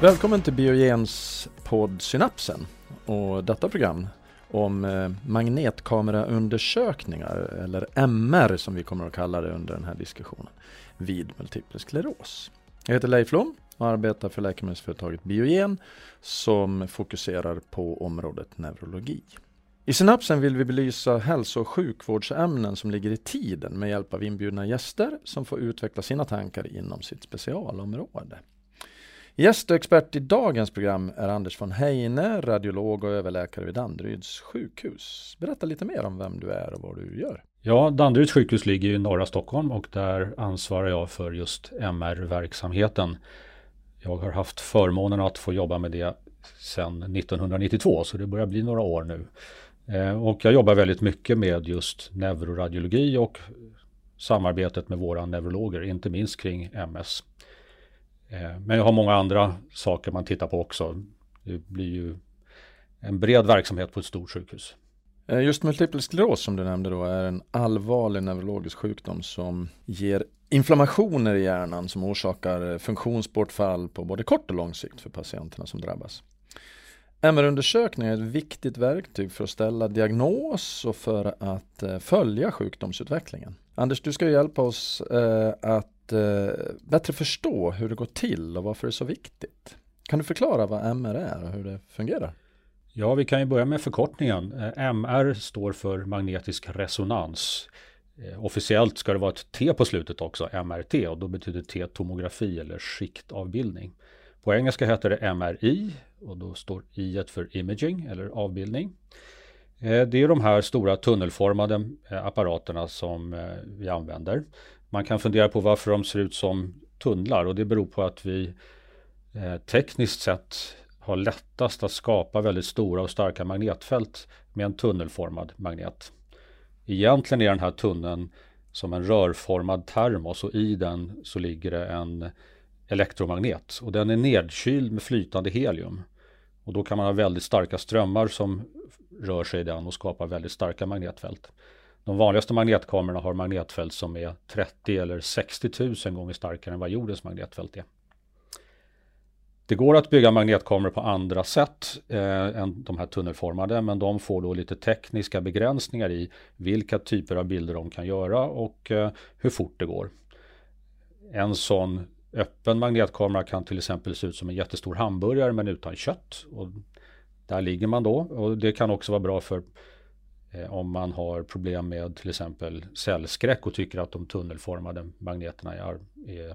Välkommen till Biogens podd Synapsen och detta program om eh, magnetkameraundersökningar eller MR som vi kommer att kalla det under den här diskussionen vid multipel skleros. Jag heter Leif Lom och arbetar för läkemedelsföretaget Biogen som fokuserar på området neurologi. I Synapsen vill vi belysa hälso och sjukvårdsämnen som ligger i tiden med hjälp av inbjudna gäster som får utveckla sina tankar inom sitt specialområde. Gäst och expert i dagens program är Anders von Heine, radiolog och överläkare vid Danderyds sjukhus. Berätta lite mer om vem du är och vad du gör. Ja, Danderyds sjukhus ligger i norra Stockholm och där ansvarar jag för just MR-verksamheten. Jag har haft förmånen att få jobba med det sedan 1992 så det börjar bli några år nu. Eh, och jag jobbar väldigt mycket med just neuroradiologi och samarbetet med våra neurologer, inte minst kring MS. Eh, men jag har många andra saker man tittar på också. Det blir ju en bred verksamhet på ett stort sjukhus. Eh, just multipel skleros som du nämnde då är en allvarlig neurologisk sjukdom som ger inflammationer i hjärnan som orsakar eh, funktionsbortfall på både kort och lång sikt för patienterna som drabbas. MR-undersökning är ett viktigt verktyg för att ställa diagnos och för att följa sjukdomsutvecklingen. Anders, du ska hjälpa oss att Eh, bättre förstå hur det går till och varför det är så viktigt. Kan du förklara vad MR är och hur det fungerar? Ja, vi kan ju börja med förkortningen. Eh, MR står för magnetisk resonans. Eh, officiellt ska det vara ett T på slutet också, MRT, och då betyder T tomografi eller skiktavbildning. På engelska heter det MRI och då står I för imaging eller avbildning. Det är de här stora tunnelformade apparaterna som vi använder. Man kan fundera på varför de ser ut som tunnlar och det beror på att vi eh, tekniskt sett har lättast att skapa väldigt stora och starka magnetfält med en tunnelformad magnet. Egentligen är den här tunneln som en rörformad termos och i den så ligger det en elektromagnet och den är nedkyld med flytande helium. Och då kan man ha väldigt starka strömmar som rör sig i den och skapar väldigt starka magnetfält. De vanligaste magnetkamerorna har magnetfält som är 30 eller 60 000 gånger starkare än vad jordens magnetfält är. Det går att bygga magnetkameror på andra sätt eh, än de här tunnelformade men de får då lite tekniska begränsningar i vilka typer av bilder de kan göra och eh, hur fort det går. En sån öppen magnetkamera kan till exempel se ut som en jättestor hamburgare men utan kött. Och där ligger man då och det kan också vara bra för Eh, om man har problem med till exempel cellskräck och tycker att de tunnelformade magneterna är, är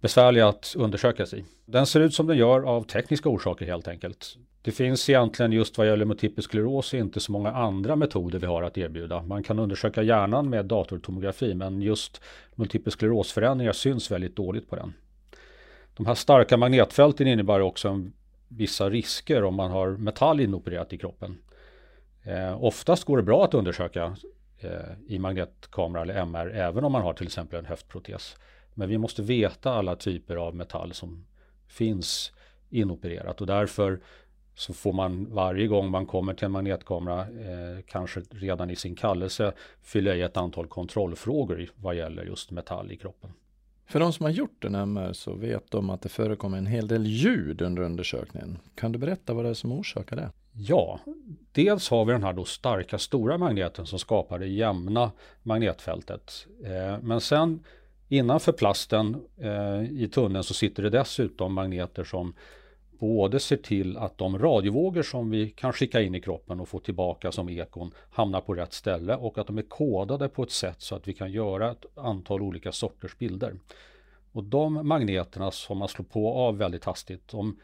besvärliga att undersöka sig. Den ser ut som den gör av tekniska orsaker helt enkelt. Det finns egentligen just vad gäller multipel skleros inte så många andra metoder vi har att erbjuda. Man kan undersöka hjärnan med datortomografi men just multipel sklerosförändringar syns väldigt dåligt på den. De här starka magnetfälten innebär också vissa risker om man har metall inopererat i kroppen. Eh, oftast går det bra att undersöka eh, i magnetkamera eller MR även om man har till exempel en höftprotes. Men vi måste veta alla typer av metall som finns inopererat och därför så får man varje gång man kommer till en magnetkamera eh, kanske redan i sin kallelse fylla i ett antal kontrollfrågor vad gäller just metall i kroppen. För de som har gjort en MR så vet de att det förekommer en hel del ljud under undersökningen. Kan du berätta vad det är som orsakar det? Ja, dels har vi den här då starka stora magneten som skapar det jämna magnetfältet. Eh, men sen innanför plasten eh, i tunneln så sitter det dessutom magneter som både ser till att de radiovågor som vi kan skicka in i kroppen och få tillbaka som ekon hamnar på rätt ställe och att de är kodade på ett sätt så att vi kan göra ett antal olika sorters bilder. Och de magneterna som man slår på av väldigt hastigt, de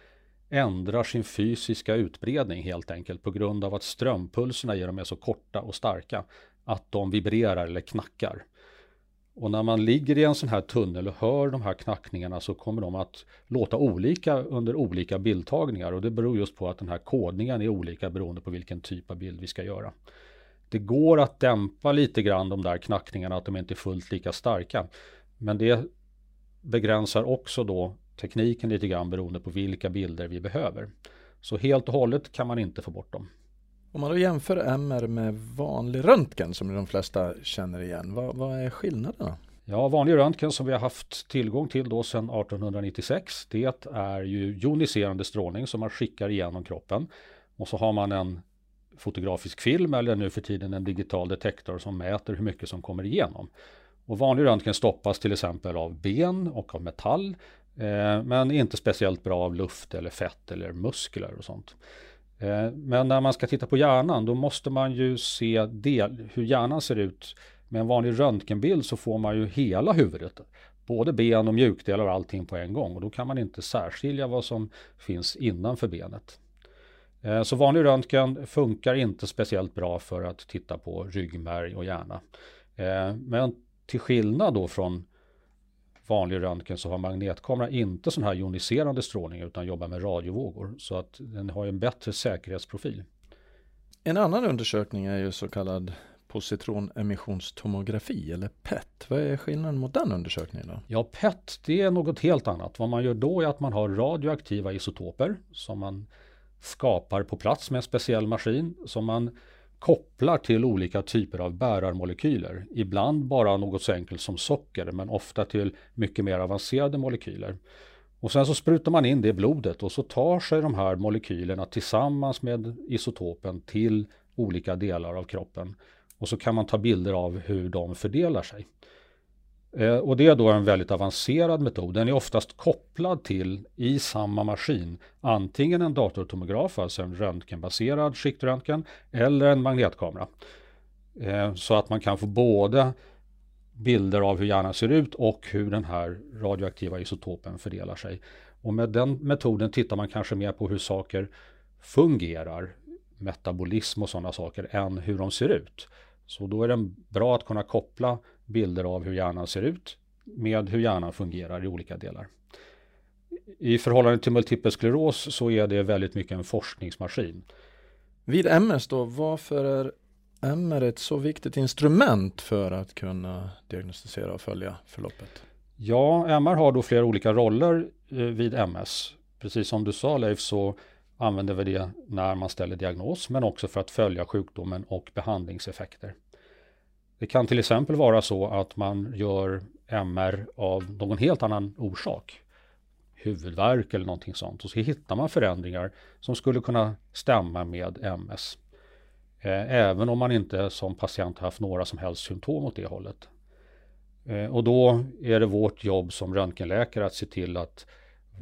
ändrar sin fysiska utbredning helt enkelt på grund av att strömpulserna i dem är så korta och starka att de vibrerar eller knackar. Och när man ligger i en sån här tunnel och hör de här knackningarna så kommer de att låta olika under olika bildtagningar och det beror just på att den här kodningen är olika beroende på vilken typ av bild vi ska göra. Det går att dämpa lite grann de där knackningarna, att de inte är fullt lika starka. Men det begränsar också då tekniken lite grann beroende på vilka bilder vi behöver. Så helt och hållet kan man inte få bort dem. Om man då jämför MR med vanlig röntgen som de flesta känner igen, vad, vad är skillnaderna? Ja, vanlig röntgen som vi har haft tillgång till då sedan 1896, det är ju joniserande strålning som man skickar igenom kroppen. Och så har man en fotografisk film eller nu för tiden en digital detektor som mäter hur mycket som kommer igenom. Och vanlig röntgen stoppas till exempel av ben och av metall eh, men inte speciellt bra av luft eller fett eller muskler och sånt. Eh, men när man ska titta på hjärnan då måste man ju se del, hur hjärnan ser ut. Med en vanlig röntgenbild så får man ju hela huvudet. Både ben och mjukdelar och allting på en gång och då kan man inte särskilja vad som finns innanför benet. Eh, så vanlig röntgen funkar inte speciellt bra för att titta på ryggmärg och hjärna. Eh, men till skillnad då från vanlig röntgen så har magnetkamera inte sån här joniserande strålning utan jobbar med radiovågor. Så att den har en bättre säkerhetsprofil. En annan undersökning är ju så kallad positronemissionstomografi eller PET. Vad är skillnaden mot den undersökningen då? Ja, PET det är något helt annat. Vad man gör då är att man har radioaktiva isotoper som man skapar på plats med en speciell maskin som man kopplar till olika typer av bärarmolekyler. Ibland bara något så enkelt som socker men ofta till mycket mer avancerade molekyler. Och sen så sprutar man in det i blodet och så tar sig de här molekylerna tillsammans med isotopen till olika delar av kroppen. Och så kan man ta bilder av hur de fördelar sig. Eh, och det är då en väldigt avancerad metod. Den är oftast kopplad till i samma maskin antingen en datortomograf, alltså en röntgenbaserad skiktröntgen eller en magnetkamera. Eh, så att man kan få både bilder av hur hjärnan ser ut och hur den här radioaktiva isotopen fördelar sig. Och med den metoden tittar man kanske mer på hur saker fungerar, metabolism och sådana saker, än hur de ser ut. Så då är det bra att kunna koppla bilder av hur hjärnan ser ut med hur hjärnan fungerar i olika delar. I förhållande till multipel skleros så är det väldigt mycket en forskningsmaskin. Vid MS då, varför är MR ett så viktigt instrument för att kunna diagnostisera och följa förloppet? Ja, MR har då flera olika roller eh, vid MS. Precis som du sa Leif så använder vi det när man ställer diagnos men också för att följa sjukdomen och behandlingseffekter. Det kan till exempel vara så att man gör MR av någon helt annan orsak. Huvudvärk eller någonting sånt. Och så hittar man förändringar som skulle kunna stämma med MS. Eh, även om man inte som patient haft några som helst symptom åt det hållet. Eh, och då är det vårt jobb som röntgenläkare att se till att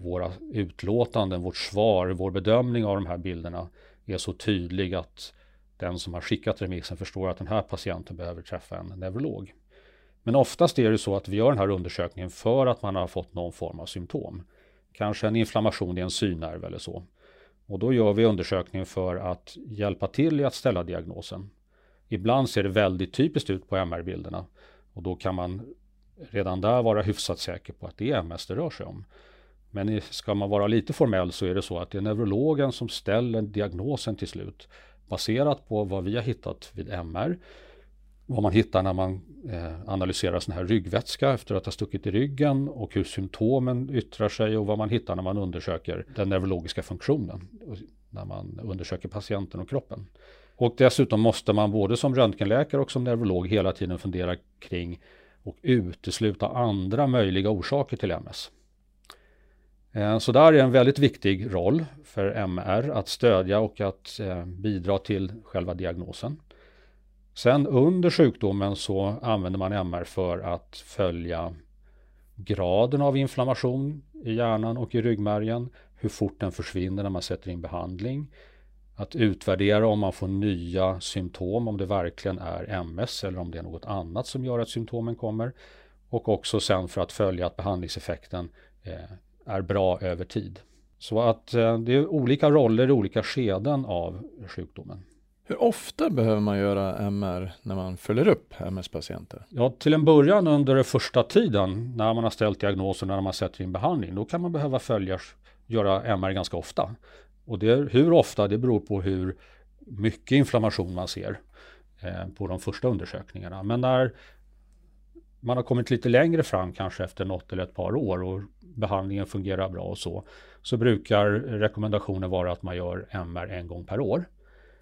våra utlåtanden, vårt svar, vår bedömning av de här bilderna är så tydlig att den som har skickat remissen förstår att den här patienten behöver träffa en neurolog. Men oftast är det så att vi gör den här undersökningen för att man har fått någon form av symptom. Kanske en inflammation i en synnerv eller så. Och då gör vi undersökningen för att hjälpa till i att ställa diagnosen. Ibland ser det väldigt typiskt ut på MR-bilderna och då kan man redan där vara hyfsat säker på att det är MS det rör sig om. Men ska man vara lite formell så är det så att det är neurologen som ställer diagnosen till slut baserat på vad vi har hittat vid MR. Vad man hittar när man eh, analyserar sån här ryggvätska efter att ha stuckit i ryggen och hur symptomen yttrar sig och vad man hittar när man undersöker den neurologiska funktionen. När man undersöker patienten och kroppen. Och dessutom måste man både som röntgenläkare och som neurolog hela tiden fundera kring och utesluta andra möjliga orsaker till MS. Eh, så där är en väldigt viktig roll för MR att stödja och att eh, bidra till själva diagnosen. Sen under sjukdomen så använder man MR för att följa graden av inflammation i hjärnan och i ryggmärgen, hur fort den försvinner när man sätter in behandling, att utvärdera om man får nya symptom, om det verkligen är MS eller om det är något annat som gör att symptomen kommer. Och också sen för att följa att behandlingseffekten eh, är bra över tid. Så att eh, det är olika roller i olika skeden av sjukdomen. Hur ofta behöver man göra MR när man följer upp MS-patienter? Ja, till en början under den första tiden när man har ställt diagnosen när man sätter in behandling, då kan man behöva följa, göra MR ganska ofta. Och det, hur ofta, det beror på hur mycket inflammation man ser eh, på de första undersökningarna. Men när man har kommit lite längre fram, kanske efter något eller ett par år och behandlingen fungerar bra och så, så brukar rekommendationen vara att man gör MR en gång per år.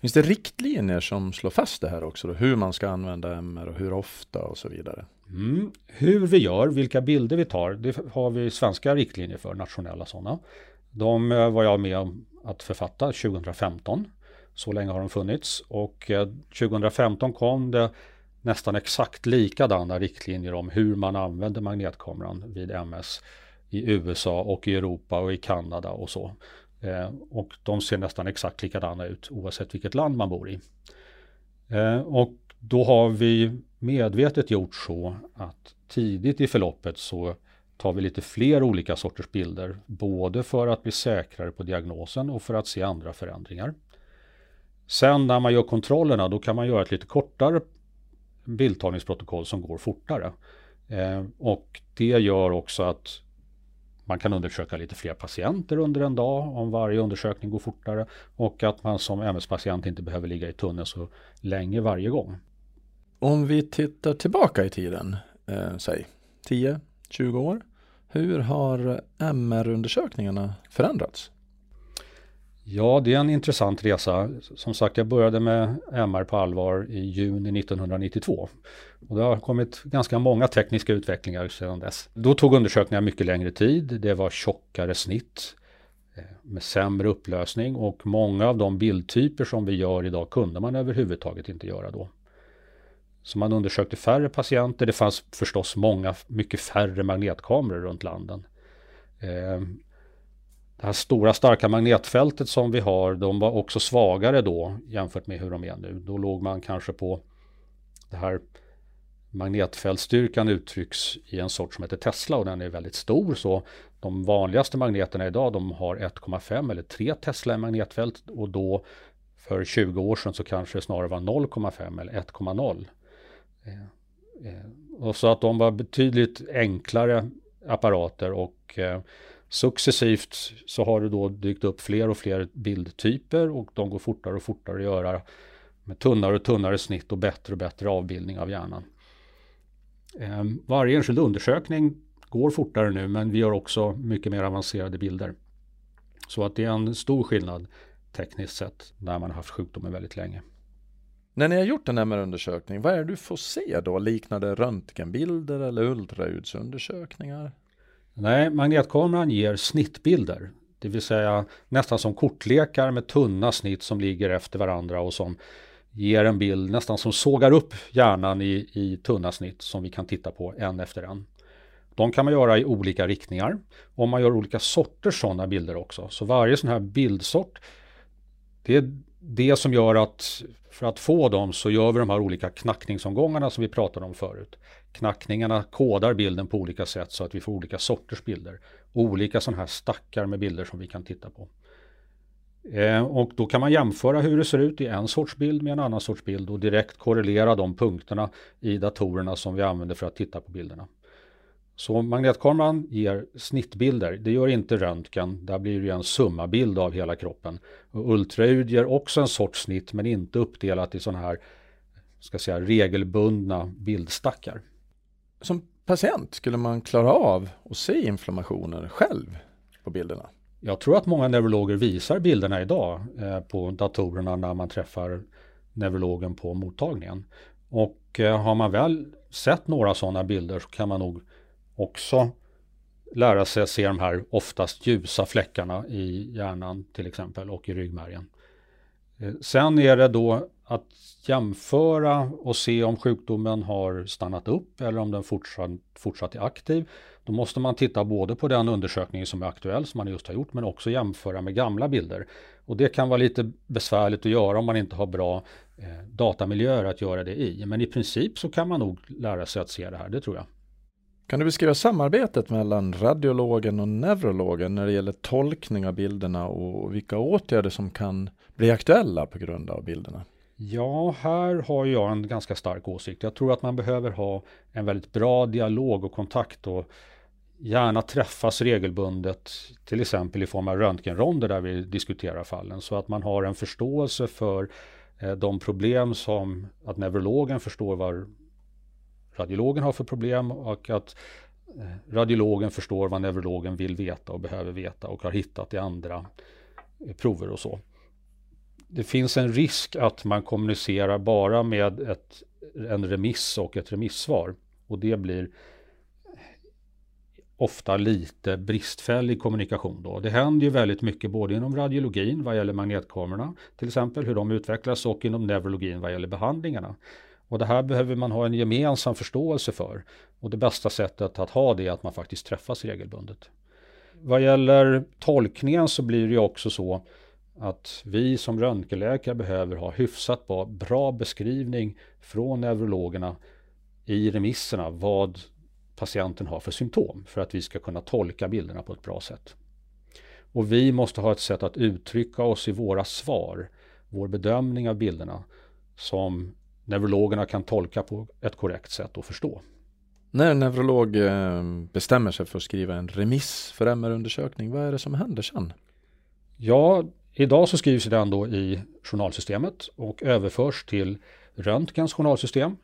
Finns det riktlinjer som slår fast det här också? Då? Hur man ska använda MR och hur ofta och så vidare? Mm. Hur vi gör, vilka bilder vi tar, det har vi svenska riktlinjer för, nationella sådana. De eh, var jag med om att författa 2015. Så länge har de funnits och 2015 eh, kom det nästan exakt likadana riktlinjer om hur man använder magnetkameran vid MS i USA och i Europa och i Kanada och så. Eh, och de ser nästan exakt likadana ut oavsett vilket land man bor i. Eh, och då har vi medvetet gjort så att tidigt i förloppet så tar vi lite fler olika sorters bilder, både för att bli säkrare på diagnosen och för att se andra förändringar. Sen när man gör kontrollerna då kan man göra ett lite kortare bildtagningsprotokoll som går fortare. Eh, och det gör också att man kan undersöka lite fler patienter under en dag om varje undersökning går fortare och att man som MS-patient inte behöver ligga i tunneln så länge varje gång. Om vi tittar tillbaka i tiden, eh, säg 10-20 år. Hur har MR-undersökningarna förändrats? Ja, det är en intressant resa. Som sagt, jag började med MR på allvar i juni 1992. Och det har kommit ganska många tekniska utvecklingar sedan dess. Då tog undersökningar mycket längre tid. Det var tjockare snitt eh, med sämre upplösning och många av de bildtyper som vi gör idag kunde man överhuvudtaget inte göra då. Så man undersökte färre patienter. Det fanns förstås många, mycket färre magnetkameror runt landen. Eh, det här stora starka magnetfältet som vi har, de var också svagare då jämfört med hur de är nu. Då låg man kanske på det här magnetfältstyrkan uttrycks i en sort som heter Tesla och den är väldigt stor. Så de vanligaste magneterna idag de har 1,5 eller 3 Tesla i magnetfält och då för 20 år sedan så kanske det snarare var 0,5 eller 1,0. Eh, eh, och så att de var betydligt enklare apparater och eh, successivt så har det då dykt upp fler och fler bildtyper och de går fortare och fortare att göra med tunnare och tunnare snitt och bättre och bättre avbildning av hjärnan. Ehm, varje enskild undersökning går fortare nu men vi gör också mycket mer avancerade bilder. Så att det är en stor skillnad tekniskt sett när man har haft sjukdomen väldigt länge. När ni har gjort en MR-undersökning, vad är det du får se då? Liknar det röntgenbilder eller ultraljudsundersökningar? Nej, magnetkameran ger snittbilder. Det vill säga nästan som kortlekar med tunna snitt som ligger efter varandra och som ger en bild nästan som sågar upp hjärnan i, i tunna snitt som vi kan titta på en efter en. De kan man göra i olika riktningar och man gör olika sorters sådana bilder också. Så varje sån här bildsort det är det som gör att för att få dem så gör vi de här olika knackningsomgångarna som vi pratade om förut. Knackningarna kodar bilden på olika sätt så att vi får olika sorters bilder. Olika sådana här stackar med bilder som vi kan titta på. Eh, och då kan man jämföra hur det ser ut i en sorts bild med en annan sorts bild och direkt korrelera de punkterna i datorerna som vi använder för att titta på bilderna. Så magnetkameran ger snittbilder. Det gör inte röntgen. Där blir det en summabild av hela kroppen. Och ultraljud ger också en sorts snitt men inte uppdelat i sådana här ska säga, regelbundna bildstackar. Som patient skulle man klara av att se inflammationer själv på bilderna? Jag tror att många neurologer visar bilderna idag eh, på datorerna när man träffar neurologen på mottagningen. Och eh, har man väl sett några sådana bilder så kan man nog också lära sig att se de här oftast ljusa fläckarna i hjärnan till exempel och i ryggmärgen. Eh, sen är det då att jämföra och se om sjukdomen har stannat upp eller om den fortsatt, fortsatt är aktiv. Då måste man titta både på den undersökning som är aktuell som man just har gjort men också jämföra med gamla bilder. Och det kan vara lite besvärligt att göra om man inte har bra eh, datamiljöer att göra det i. Men i princip så kan man nog lära sig att se det här, det tror jag. Kan du beskriva samarbetet mellan radiologen och neurologen när det gäller tolkning av bilderna och vilka åtgärder som kan bli aktuella på grund av bilderna? Ja, här har jag en ganska stark åsikt. Jag tror att man behöver ha en väldigt bra dialog och kontakt och gärna träffas regelbundet, till exempel i form av röntgenronder där vi diskuterar fallen, så att man har en förståelse för eh, de problem som att neurologen förstår vad radiologen har för problem och att eh, radiologen förstår vad neurologen vill veta och behöver veta och har hittat i andra eh, prover och så. Det finns en risk att man kommunicerar bara med ett, en remiss och ett remissvar. Och det blir ofta lite bristfällig kommunikation då. Det händer ju väldigt mycket både inom radiologin vad gäller magnetkamerorna till exempel hur de utvecklas och inom neurologin vad gäller behandlingarna. Och det här behöver man ha en gemensam förståelse för. Och det bästa sättet att ha det är att man faktiskt träffas regelbundet. Vad gäller tolkningen så blir det ju också så att vi som röntgenläkare behöver ha hyfsat bra beskrivning från neurologerna i remisserna vad patienten har för symptom för att vi ska kunna tolka bilderna på ett bra sätt. Och vi måste ha ett sätt att uttrycka oss i våra svar, vår bedömning av bilderna som neurologerna kan tolka på ett korrekt sätt och förstå. När en neurolog eh, bestämmer sig för att skriva en remiss för MR-undersökning, vad är det som händer sen? Ja, idag så skrivs den då i journalsystemet och överförs till röntgens journalsystem.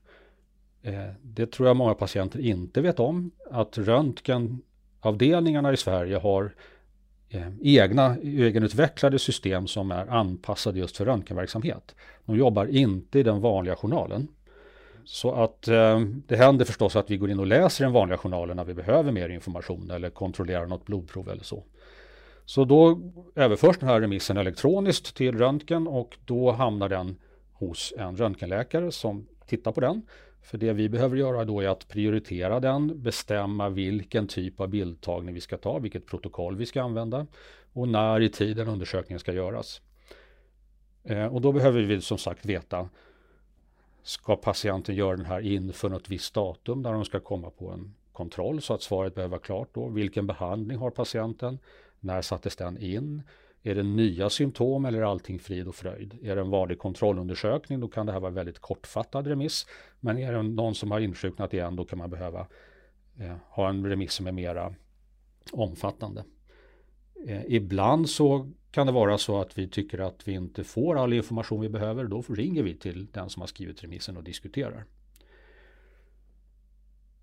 Eh, det tror jag många patienter inte vet om, att röntgenavdelningarna i Sverige har eh, egna egenutvecklade system som är anpassade just för röntgenverksamhet. De jobbar inte i den vanliga journalen. Så att eh, det händer förstås att vi går in och läser den vanliga journalen när vi behöver mer information eller kontrollerar något blodprov eller så. Så då överförs den här remissen elektroniskt till röntgen och då hamnar den hos en röntgenläkare som tittar på den. För det vi behöver göra då är att prioritera den, bestämma vilken typ av bildtagning vi ska ta, vilket protokoll vi ska använda och när i tiden undersökningen ska göras. Eh, och då behöver vi som sagt veta Ska patienten göra den här inför något visst datum där de ska komma på en kontroll så att svaret behöver vara klart då. Vilken behandling har patienten? När sattes den in? Är det nya symptom eller är allting frid och fröjd? Är det en vanlig kontrollundersökning då kan det här vara väldigt kortfattad remiss. Men är det någon som har insjuknat igen då kan man behöva eh, ha en remiss som är mera omfattande. Eh, ibland så kan det vara så att vi tycker att vi inte får all information vi behöver. Då ringer vi till den som har skrivit remissen och diskuterar.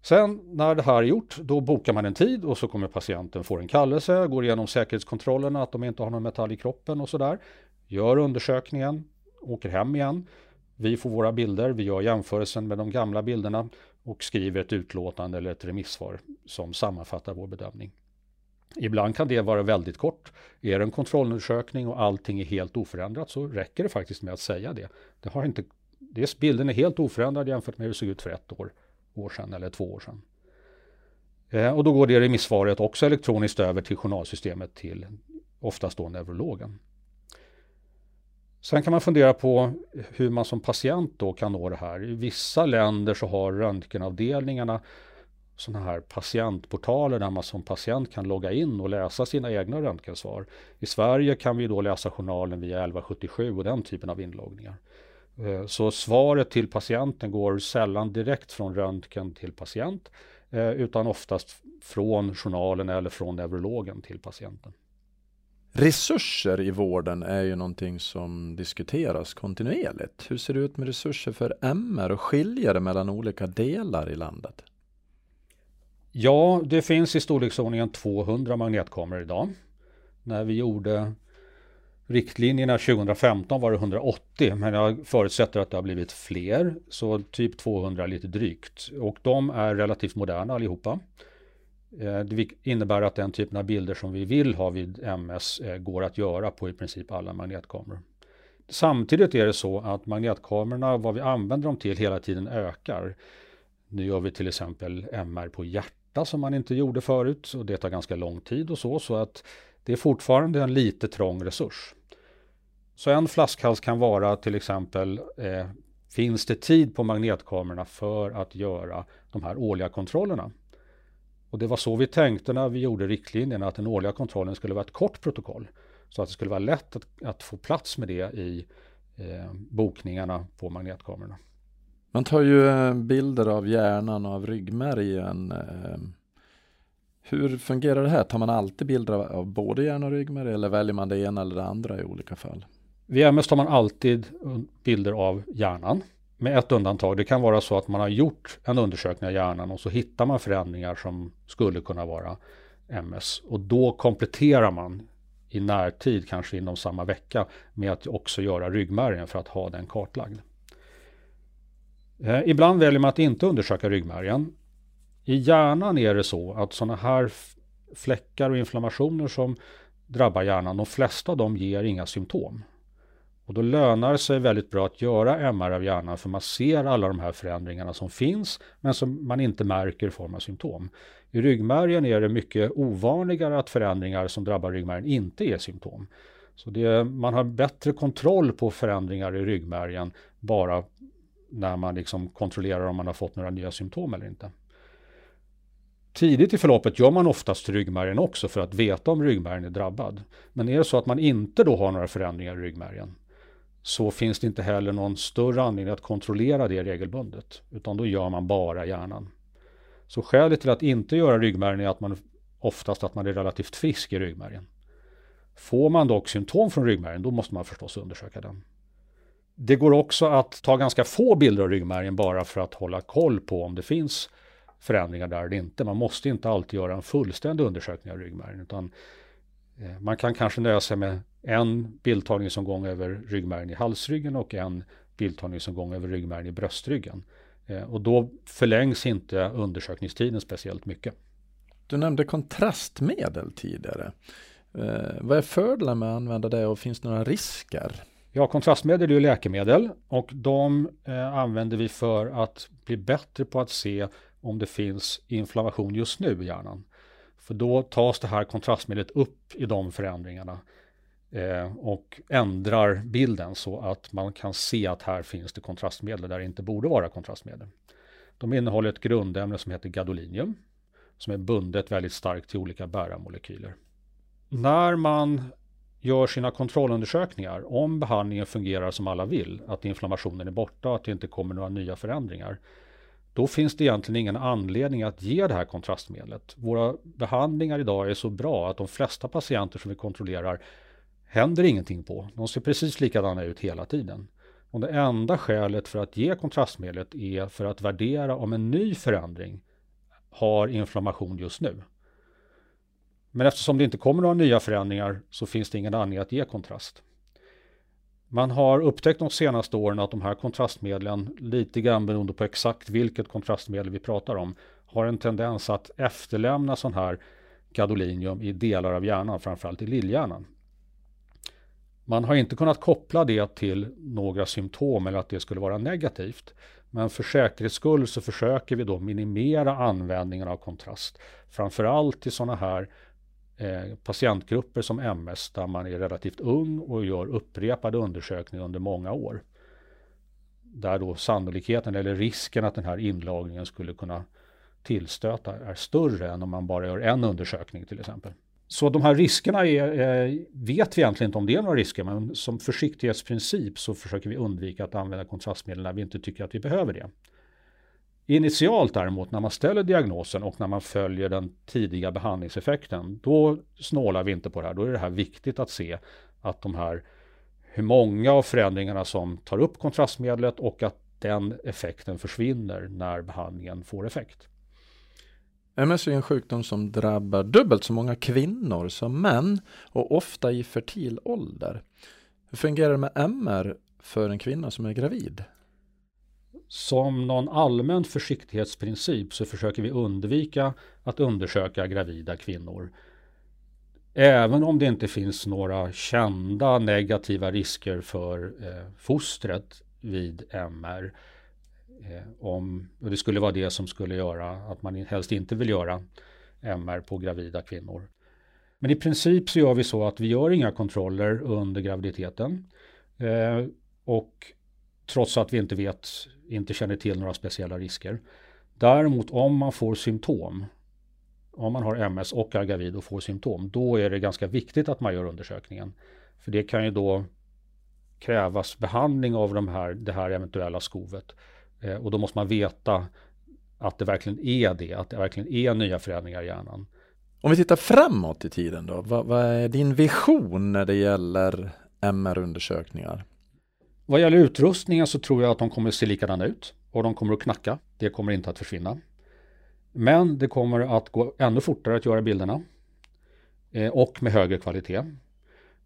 Sen när det här är gjort, då bokar man en tid och så kommer patienten få en kallelse, går igenom säkerhetskontrollerna, att de inte har någon metall i kroppen och sådär. Gör undersökningen, åker hem igen. Vi får våra bilder, vi gör jämförelsen med de gamla bilderna och skriver ett utlåtande eller ett remissvar som sammanfattar vår bedömning. Ibland kan det vara väldigt kort. Är det en kontrollundersökning och allting är helt oförändrat så räcker det faktiskt med att säga det. det har inte, det bilden är helt oförändrad jämfört med hur det såg ut för ett år, år sedan eller två år sedan. Eh, och då går det remissvaret också elektroniskt över till journalsystemet till oftast då neurologen. Sen kan man fundera på hur man som patient då kan nå det här. I vissa länder så har röntgenavdelningarna sådana här patientportaler där man som patient kan logga in och läsa sina egna röntgensvar. I Sverige kan vi då läsa journalen via 1177 och den typen av inloggningar. Eh, så svaret till patienten går sällan direkt från röntgen till patient eh, utan oftast från journalen eller från neurologen till patienten. Resurser i vården är ju någonting som diskuteras kontinuerligt. Hur ser det ut med resurser för MR och skiljer det mellan olika delar i landet? Ja, det finns i storleksordningen 200 magnetkameror idag. När vi gjorde riktlinjerna 2015 var det 180, men jag förutsätter att det har blivit fler, så typ 200 lite drygt. Och de är relativt moderna allihopa. Eh, det innebär att den typen av bilder som vi vill ha vid MS eh, går att göra på i princip alla magnetkameror. Samtidigt är det så att magnetkamerorna, vad vi använder dem till hela tiden ökar. Nu gör vi till exempel MR på hjärta som man inte gjorde förut och det tar ganska lång tid och så, så att det är fortfarande en lite trång resurs. Så en flaskhals kan vara till exempel eh, Finns det tid på magnetkamerorna för att göra de här årliga kontrollerna? Och det var så vi tänkte när vi gjorde riktlinjerna att den årliga kontrollen skulle vara ett kort protokoll. Så att det skulle vara lätt att, att få plats med det i eh, bokningarna på magnetkamerorna. Man tar ju eh, bilder av hjärnan och av ryggmärgen. Eh. Hur fungerar det här? Tar man alltid bilder av både hjärna och ryggmärg eller väljer man det ena eller det andra i olika fall? Vid MS tar man alltid bilder av hjärnan med ett undantag. Det kan vara så att man har gjort en undersökning av hjärnan och så hittar man förändringar som skulle kunna vara MS och då kompletterar man i närtid, kanske inom samma vecka, med att också göra ryggmärgen för att ha den kartlagd. Eh, ibland väljer man att inte undersöka ryggmärgen. I hjärnan är det så att sådana här fläckar och inflammationer som drabbar hjärnan, de flesta av dem ger inga symptom. Och då lönar det sig väldigt bra att göra MR av hjärnan för man ser alla de här förändringarna som finns men som man inte märker i form av symptom. I ryggmärgen är det mycket ovanligare att förändringar som drabbar ryggmärgen inte ger symptom. Så det, man har bättre kontroll på förändringar i ryggmärgen bara när man liksom kontrollerar om man har fått några nya symptom eller inte. Tidigt i förloppet gör man oftast ryggmärgen också för att veta om ryggmärgen är drabbad. Men är det så att man inte då har några förändringar i ryggmärgen så finns det inte heller någon större anledning att kontrollera det regelbundet. Utan då gör man bara hjärnan. Så skälet till att inte göra ryggmärgen är att man oftast att man är relativt frisk i ryggmärgen. Får man dock symptom från ryggmärgen då måste man förstås undersöka den. Det går också att ta ganska få bilder av ryggmärgen bara för att hålla koll på om det finns förändringar där eller inte. Man måste inte alltid göra en fullständig undersökning av ryggmärgen utan eh, man kan kanske nöja sig med en bildtagningsomgång över ryggmärgen i halsryggen och en bildtagningsomgång över ryggmärgen i bröstryggen. Eh, och då förlängs inte undersökningstiden speciellt mycket. Du nämnde kontrastmedel tidigare. Eh, vad är fördelen med att använda det och finns det några risker? Ja, kontrastmedel är ju läkemedel och de eh, använder vi för att bli bättre på att se om det finns inflammation just nu i hjärnan. För då tas det här kontrastmedlet upp i de förändringarna eh, och ändrar bilden så att man kan se att här finns det kontrastmedel där det inte borde vara kontrastmedel. De innehåller ett grundämne som heter gadolinium som är bundet väldigt starkt till olika bärarmolekyler. När man gör sina kontrollundersökningar om behandlingen fungerar som alla vill, att inflammationen är borta och att det inte kommer några nya förändringar, då finns det egentligen ingen anledning att ge det här kontrastmedlet. Våra behandlingar idag är så bra att de flesta patienter som vi kontrollerar händer ingenting på. De ser precis likadana ut hela tiden. Och det enda skälet för att ge kontrastmedlet är för att värdera om en ny förändring har inflammation just nu. Men eftersom det inte kommer några nya förändringar så finns det ingen anledning att ge kontrast. Man har upptäckt de senaste åren att de här kontrastmedlen, lite grann beroende på exakt vilket kontrastmedel vi pratar om, har en tendens att efterlämna sån här gadolinium i delar av hjärnan, framförallt i lillhjärnan. Man har inte kunnat koppla det till några symptom eller att det skulle vara negativt. Men för säkerhets skull så försöker vi då minimera användningen av kontrast. Framförallt i sådana här eh, patientgrupper som MS där man är relativt ung och gör upprepade undersökningar under många år. Där då sannolikheten eller risken att den här inlagringen skulle kunna tillstöta är större än om man bara gör en undersökning till exempel. Så de här riskerna är, eh, vet vi egentligen inte om det är några risker, men som försiktighetsprincip så försöker vi undvika att använda kontrastmedel när vi inte tycker att vi behöver det. Initialt däremot när man ställer diagnosen och när man följer den tidiga behandlingseffekten, då snålar vi inte på det här. Då är det här viktigt att se att de här, hur många av förändringarna som tar upp kontrastmedlet och att den effekten försvinner när behandlingen får effekt. MS är en sjukdom som drabbar dubbelt så många kvinnor som män och ofta i fertil ålder. Hur fungerar det med MR för en kvinna som är gravid? Som någon allmän försiktighetsprincip så försöker vi undvika att undersöka gravida kvinnor. Även om det inte finns några kända negativa risker för eh, fostret vid MR Eh, om, och det skulle vara det som skulle göra att man helst inte vill göra MR på gravida kvinnor. Men i princip så gör vi så att vi gör inga kontroller under graviditeten. Eh, och trots att vi inte vet, inte känner till några speciella risker. Däremot om man får symptom, om man har MS och är gravid och får symptom, då är det ganska viktigt att man gör undersökningen. För det kan ju då krävas behandling av de här, det här eventuella skovet. Eh, och då måste man veta att det verkligen är det, att det verkligen är nya förändringar i hjärnan. Om vi tittar framåt i tiden då, vad, vad är din vision när det gäller MR-undersökningar? Vad gäller utrustningen så tror jag att de kommer att se likadana ut och de kommer att knacka. Det kommer inte att försvinna. Men det kommer att gå ännu fortare att göra bilderna eh, och med högre kvalitet.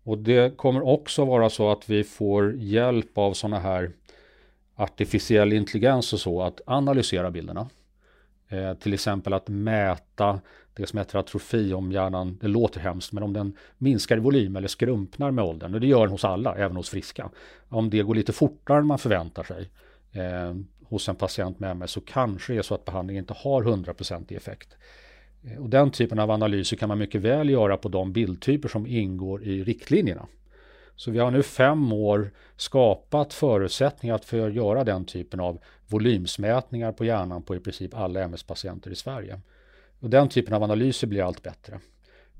Och det kommer också vara så att vi får hjälp av sådana här artificiell intelligens och så att analysera bilderna. Eh, till exempel att mäta det som heter atrofi om hjärnan, det låter hemskt, men om den minskar i volym eller skrumpnar med åldern, och det gör den hos alla, även hos friska. Om det går lite fortare än man förväntar sig eh, hos en patient med MS så kanske det är så att behandlingen inte har 100% effekt. Eh, och den typen av analyser kan man mycket väl göra på de bildtyper som ingår i riktlinjerna. Så vi har nu fem år skapat förutsättningar för att göra den typen av volymsmätningar på hjärnan på i princip alla MS-patienter i Sverige. Och den typen av analyser blir allt bättre.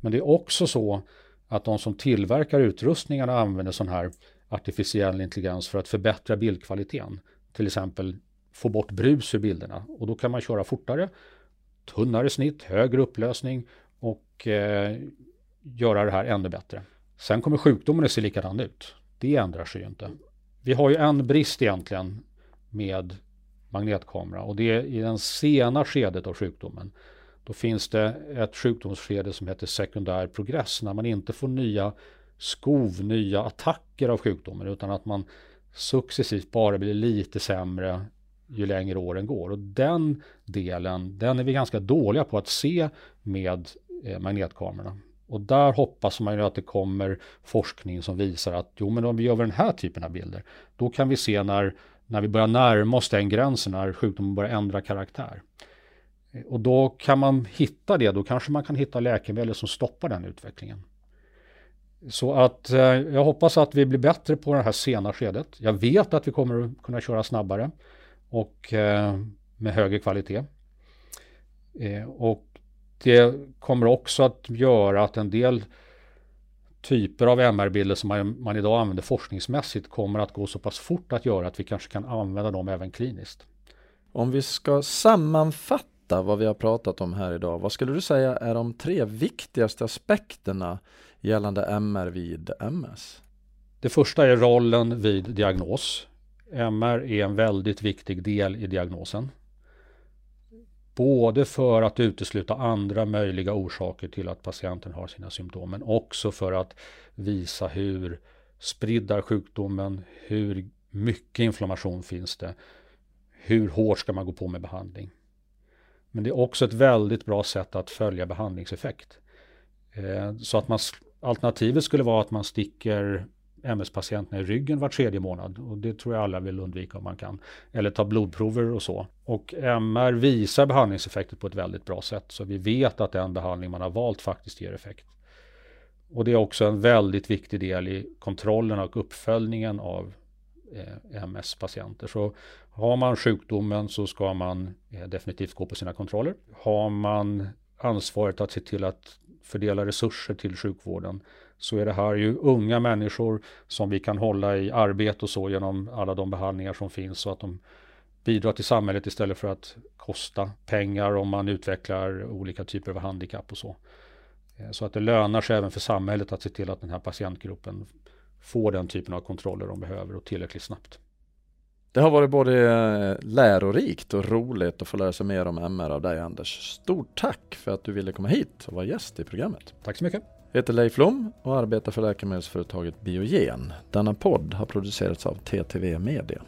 Men det är också så att de som tillverkar utrustningarna använder sån här artificiell intelligens för att förbättra bildkvaliteten. Till exempel få bort brus ur bilderna och då kan man köra fortare, tunnare snitt, högre upplösning och eh, göra det här ännu bättre. Sen kommer sjukdomen att se likadan ut. Det ändrar sig ju inte. Vi har ju en brist egentligen med magnetkamera och det är i den sena skedet av sjukdomen. Då finns det ett sjukdomsskede som heter sekundär progress när man inte får nya skov, nya attacker av sjukdomen utan att man successivt bara blir lite sämre ju längre åren går. Och den delen, den är vi ganska dåliga på att se med eh, magnetkamerorna. Och där hoppas man ju att det kommer forskning som visar att jo men om vi gör den här typen av bilder, då kan vi se när, när vi börjar närma oss den gränsen, när sjukdomen börjar ändra karaktär. Eh, och då kan man hitta det, då kanske man kan hitta läkemedel som stoppar den utvecklingen. Så att eh, jag hoppas att vi blir bättre på det här sena skedet. Jag vet att vi kommer att kunna köra snabbare och eh, med högre kvalitet. Eh, och det kommer också att göra att en del typer av MR-bilder som man, man, idag använder forskningsmässigt kommer att gå så pass fort att göra att vi kanske kan använda dem även kliniskt. Om vi ska sammanfatta vad vi har pratat om här idag, vad skulle du säga är de tre viktigaste aspekterna gällande MR vid MS? Det första är rollen vid diagnos. MR är en väldigt viktig del i diagnosen. Både för att utesluta andra möjliga orsaker till att patienten har sina symptom, men också för att visa hur spridd är sjukdomen, hur mycket inflammation finns det, hur hårt ska man gå på med behandling. Men det är också ett väldigt bra sätt att följa behandlingseffekt. Eh, så att man, alternativet skulle vara att man sticker MS-patienterna i ryggen var tredje månad. Och det tror jag alla vill undvika om man kan. Eller ta blodprover och så. Och MR visar behandlingseffekter på ett väldigt bra sätt. Så vi vet att den behandling man har valt faktiskt ger effekt. Och det är också en väldigt viktig del i kontrollen och uppföljningen av eh, MS-patienter. Så har man sjukdomen så ska man eh, definitivt gå på sina kontroller. Har man ansvaret att se till att fördela resurser till sjukvården så är det här ju unga människor som vi kan hålla i arbete och så genom alla de behandlingar som finns så att de bidrar till samhället istället för att kosta pengar om man utvecklar olika typer av handikapp och så. Eh, så att det lönar sig även för samhället att se till att den här patientgruppen får den typen av kontroller de behöver och tillräckligt snabbt. Det har varit både eh, lärorikt och roligt att få lära sig mer om MR av dig Anders. Stort tack för att du ville komma hit och vara gäst i programmet. Tack så mycket. Jag heter Leif Lom och arbetar för läkemedelsföretaget Biogen. Denna podd har producerats av TTV Media.